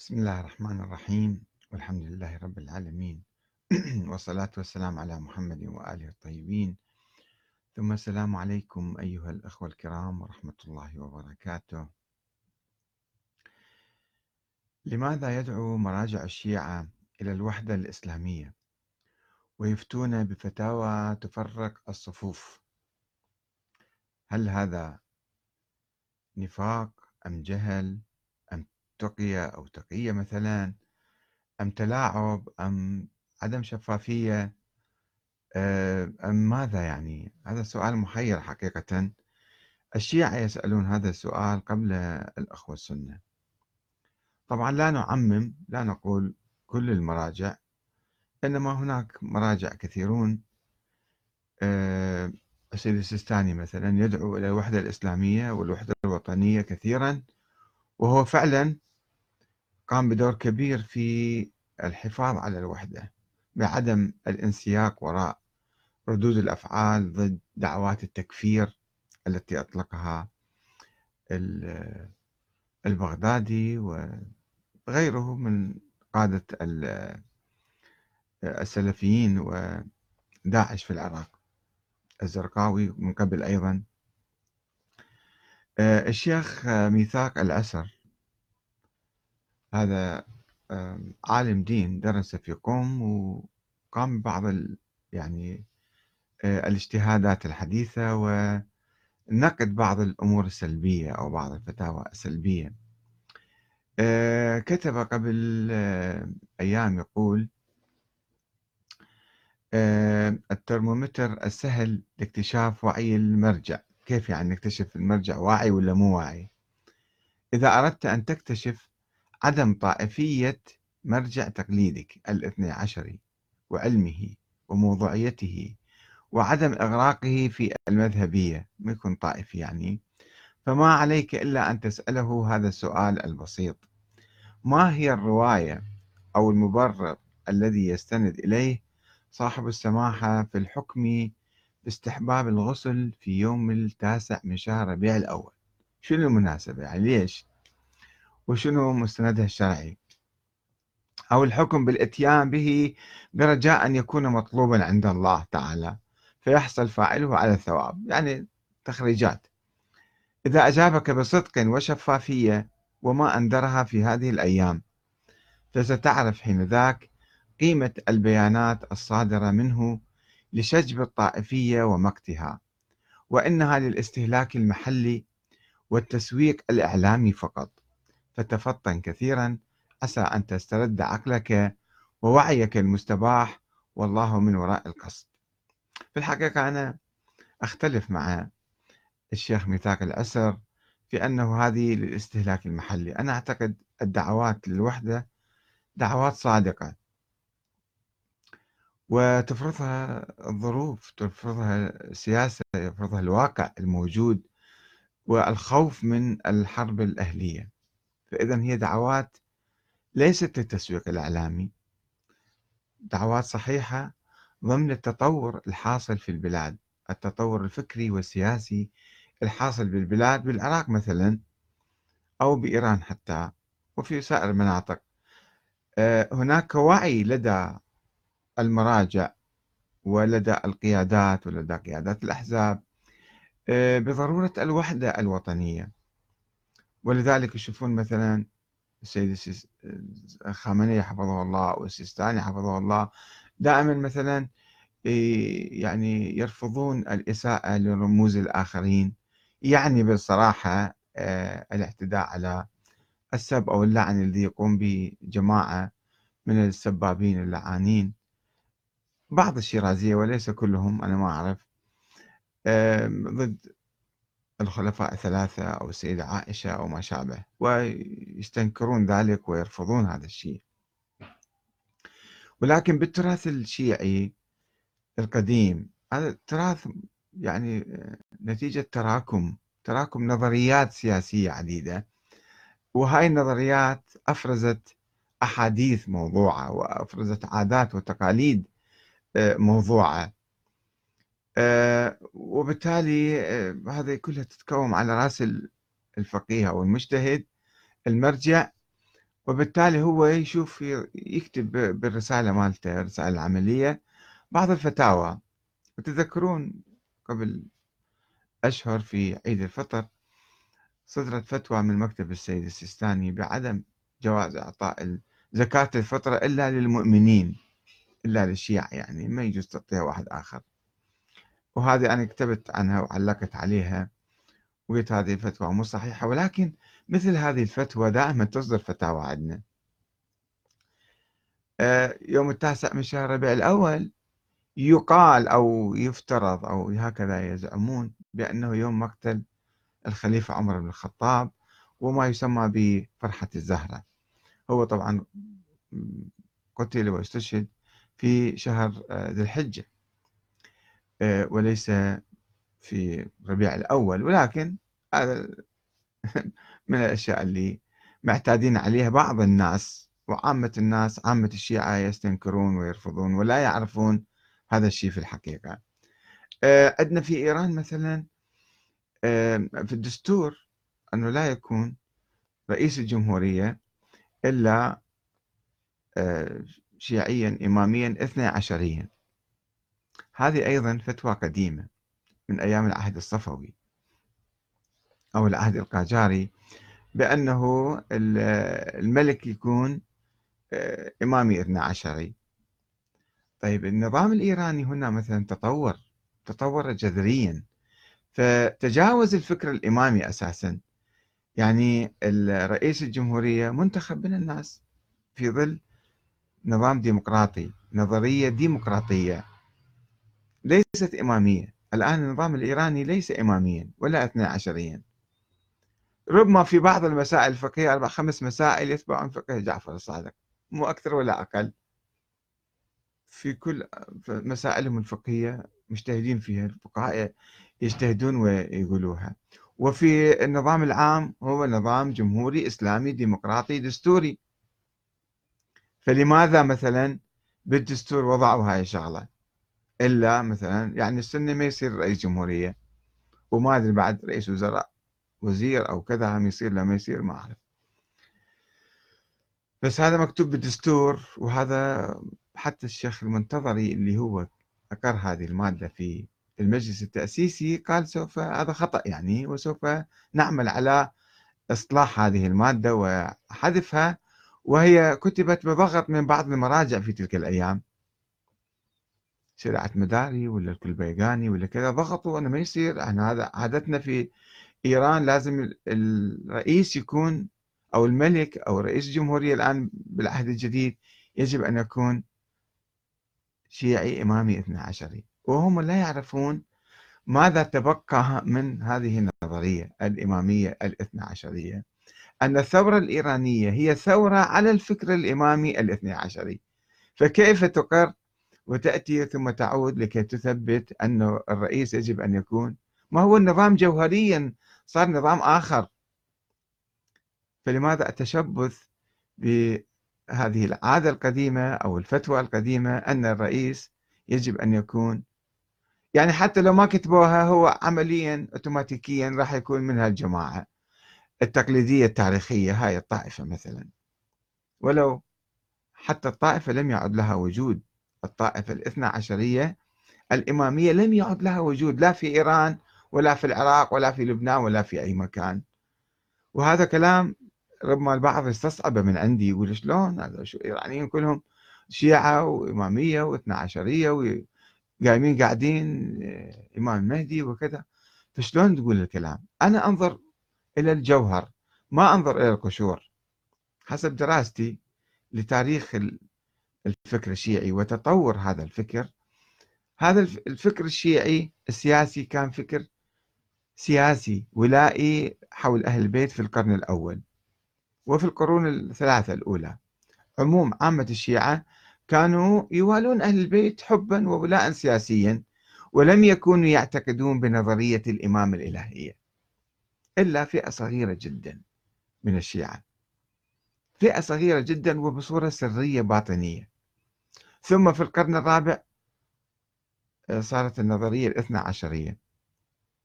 بسم الله الرحمن الرحيم والحمد لله رب العالمين. والصلاة والسلام على محمد وآله الطيبين. ثم السلام عليكم أيها الأخوة الكرام ورحمة الله وبركاته. لماذا يدعو مراجع الشيعة إلى الوحدة الإسلامية؟ ويفتون بفتاوى تفرق الصفوف. هل هذا نفاق أم جهل؟ تقية أو تقية مثلا أم تلاعب أم عدم شفافية آه، أم ماذا يعني؟ هذا سؤال محير حقيقة. الشيعة يسألون هذا السؤال قبل الأخوة السنة طبعا لا نعمم لا نقول كل المراجع إنما هناك مراجع كثيرون آه، السيد السيستاني مثلا يدعو إلى الوحدة الإسلامية والوحدة الوطنية كثيرا وهو فعلا قام بدور كبير في الحفاظ على الوحدة بعدم الانسياق وراء ردود الأفعال ضد دعوات التكفير التي أطلقها البغدادي وغيره من قادة السلفيين وداعش في العراق الزرقاوي من قبل أيضا. الشيخ ميثاق الأسر هذا عالم دين درس في قم وقام ببعض يعني آه، الاجتهادات الحديثة ونقد بعض الأمور السلبية أو بعض الفتاوى السلبية. آه، كتب قبل آه، أيام يقول الترمومتر السهل لاكتشاف وعي المرجع. كيف يعني نكتشف المرجع واعي ولا مو واعي؟ إذا أردت أن تكتشف عدم طائفية مرجع تقليدك الاثني عشري وعلمه وموضوعيته وعدم إغراقه في المذهبية ما يكون طائفي يعني؟ فما عليك إلا أن تسأله هذا السؤال البسيط. ما هي الرواية أو المبرر الذي يستند إليه صاحب السماحة في الحكم باستحباب الغسل في يوم التاسع من شهر ربيع الأول؟ شنو المناسبة يعني؟ ليش؟ وشنو مستندها الشرعي. أو الحكم بالإتيان به برجاء أن يكون مطلوبا عند الله تعالى فيحصل فاعله على الثواب يعني تخريجات. إذا أجابك بصدق وشفافية وما أنذرها في هذه الأيام فستعرف حين ذاك قيمة البيانات الصادرة منه لشجب الطائفية ومقتها وإنها للاستهلاك المحلي والتسويق الإعلامي فقط. فتفطن كثيرا عسى أن تسترد عقلك ووعيك المستباح والله من وراء القصد. في الحقيقة أنا أختلف مع الشيخ ميثاق الأسر في أنه هذه للاستهلاك المحلي. أنا أعتقد الدعوات للوحدة دعوات صادقة وتفرضها الظروف تفرضها السياسة يفرضها الواقع الموجود والخوف من الحرب الأهلية. فإذا هي دعوات ليست للتسويق الإعلامي. دعوات صحيحة ضمن التطور الحاصل في البلاد التطور الفكري والسياسي الحاصل بالبلاد بالعراق مثلا أو بإيران حتى وفي سائر المناطق. آه، هناك وعي لدى المراجع ولدى القيادات ولدى قيادات الأحزاب آه، بضرورة الوحدة الوطنية. ولذلك يشوفون مثلا السيد خامنئي حفظه الله والسيستاني حفظه الله دائما مثلا يعني يرفضون الإساءة لرموز الآخرين. يعني بالصراحة آه، الاعتداء على السب أو اللعن الذي يقوم به جماعة من السبابين اللعانين. بعض الشيرازية وليس كلهم أنا ما أعرف. ضد الخلفاء الثلاثة أو السيدة عائشة أو ما شابه ويستنكرون ذلك ويرفضون هذا الشيء. ولكن بالتراث الشيعي القديم هذا التراث يعني نتيجة تراكم تراكم نظريات سياسية عديدة. وهاي النظريات أفرزت أحاديث موضوعة وأفرزت عادات وتقاليد آه، موضوعة. وبالتالي آه، هذه كلها تتكوم على رأس الفقيه أو المجتهد المرجع. وبالتالي هو يشوف يكتب بالرسالة مالته الرسالة العملية. بعض الفتاوى وتذكرون قبل أشهر في عيد الفطر صدرت فتوى من مكتب السيد السيستاني بعدم جواز إعطاء زكاة الفطرة إلا للمؤمنين إلا للشيعة يعني ما يجوز تعطيها واحد آخر. وهذه أنا كتبت عنها وعلقت عليها وقلت هذه الفتوى مو صحيحة ولكن مثل هذه الفتوى دائما تصدر فتاوى عندنا آه، يوم التاسع من شهر ربيع الأول يقال أو يفترض أو هكذا يزعمون بأنه يوم مقتل الخليفة عمر بن الخطاب وما يسمى بفرحة الزهرة. هو طبعا قتل واستشهد في شهر آه، ذي الحجة. وليس في ربيع الأول ولكن هذا من الأشياء اللي معتادين عليها بعض الناس وعامة الناس عامة الشيعة يستنكرون ويرفضون ولا يعرفون هذا الشيء في الحقيقة. آه، عندنا في إيران مثلا في الدستور أنه لا يكون رئيس الجمهورية إلا آه، شيعيا إماميا اثني عشريا. هذه أيضا فتوى قديمة من أيام العهد الصفوي أو العهد القاجاري بأنه الملك يكون آه، إمامي اثنى عشري. طيب النظام الإيراني هنا مثلا تطور تطور جذريا. فتجاوز الفكر الإمامي أساسا. يعني رئيس الجمهورية منتخب من الناس في ظل نظام ديمقراطي نظرية ديمقراطية. ليست إمامية. الآن النظام الإيراني ليس إماميا ولا اثنى عشريا. ربما في بعض المسائل الفقهية أربع خمس مسائل يتبعون فقه جعفر الصادق. مو أكثر ولا أقل. في كل مسائلهم الفقهية مجتهدين فيها الفقهاء يجتهدون ويقولوها. وفي النظام العام هو نظام جمهوري إسلامي ديمقراطي دستوري. فلماذا مثلا بالدستور وضعوا هاي الشغلة إلا مثلا يعني السنة ما يصير رئيس جمهورية وما أدري بعد رئيس وزراء وزير أو كذا هم يصير لما يصير ما أعرف. بس هذا مكتوب بالدستور وهذا حتى الشيخ المنتظري اللي هو أقر هذه المادة في المجلس التأسيسي قال سوف هذا خطأ يعني وسوف نعمل على إصلاح هذه المادة وحذفها وهي كتبت بضغط من بعض المراجع في تلك الأيام. شريعة مداري ولا الكلبيغاني ولا كذا ضغطوا أنه ما يصير. إحنا هذا عادتنا في إيران لازم الرئيس يكون أو الملك أو رئيس الجمهورية الآن بالعهد الجديد يجب أن يكون شيعي إمامي اثنى عشري. وهم لا يعرفون ماذا تبقى من هذه النظرية الإمامية الاثنى عشرية. أن الثورة الإيرانية هي ثورة على الفكر الإمامي الاثنى عشري. فكيف تقر وتأتي ثم تعود لكي تثبت أن الرئيس يجب أن يكون. ما هو النظام جوهريا؟ صار نظام آخر. فلماذا التشبث بهذه العادة القديمة أو الفتوى القديمة أن الرئيس يجب أن يكون؟ يعني حتى لو ما كتبوها هو عمليا اوتوماتيكيا راح يكون من هالجماعة التقليدية التاريخية هاي الطائفة مثلا. ولو حتى الطائفة لم يعد لها وجود. الطائفة الاثنى عشرية الإمامية لم يعد لها وجود لا في إيران ولا في العراق ولا في لبنان ولا في أي مكان. وهذا كلام ربما البعض يستصعبه من عندي يقول شلون؟ هذا شو الايرانيين كلهم شيعة وإمامية واثنى عشرية قايمين قاعدين إمام المهدي وكذا. فشلون تقول الكلام؟ أنا أنظر إلى الجوهر ما أنظر إلى القشور. حسب دراستي لتاريخ الفكر الشيعي وتطور هذا الفكر. هذا الفكر الشيعي السياسي كان فكر سياسي ولائي حول أهل البيت في القرن الأول وفي القرون الثلاثة الأولى. عموم عامة الشيعة كانوا يوالون أهل البيت حبا وولاء سياسيا ولم يكونوا يعتقدون بنظرية الإمام الإلهية إلا فئة صغيرة جدا من الشيعة. فئة صغيرة جدا وبصورة سرية باطنية. ثم في القرن الرابع آه، صارت النظرية الاثنى عشرية.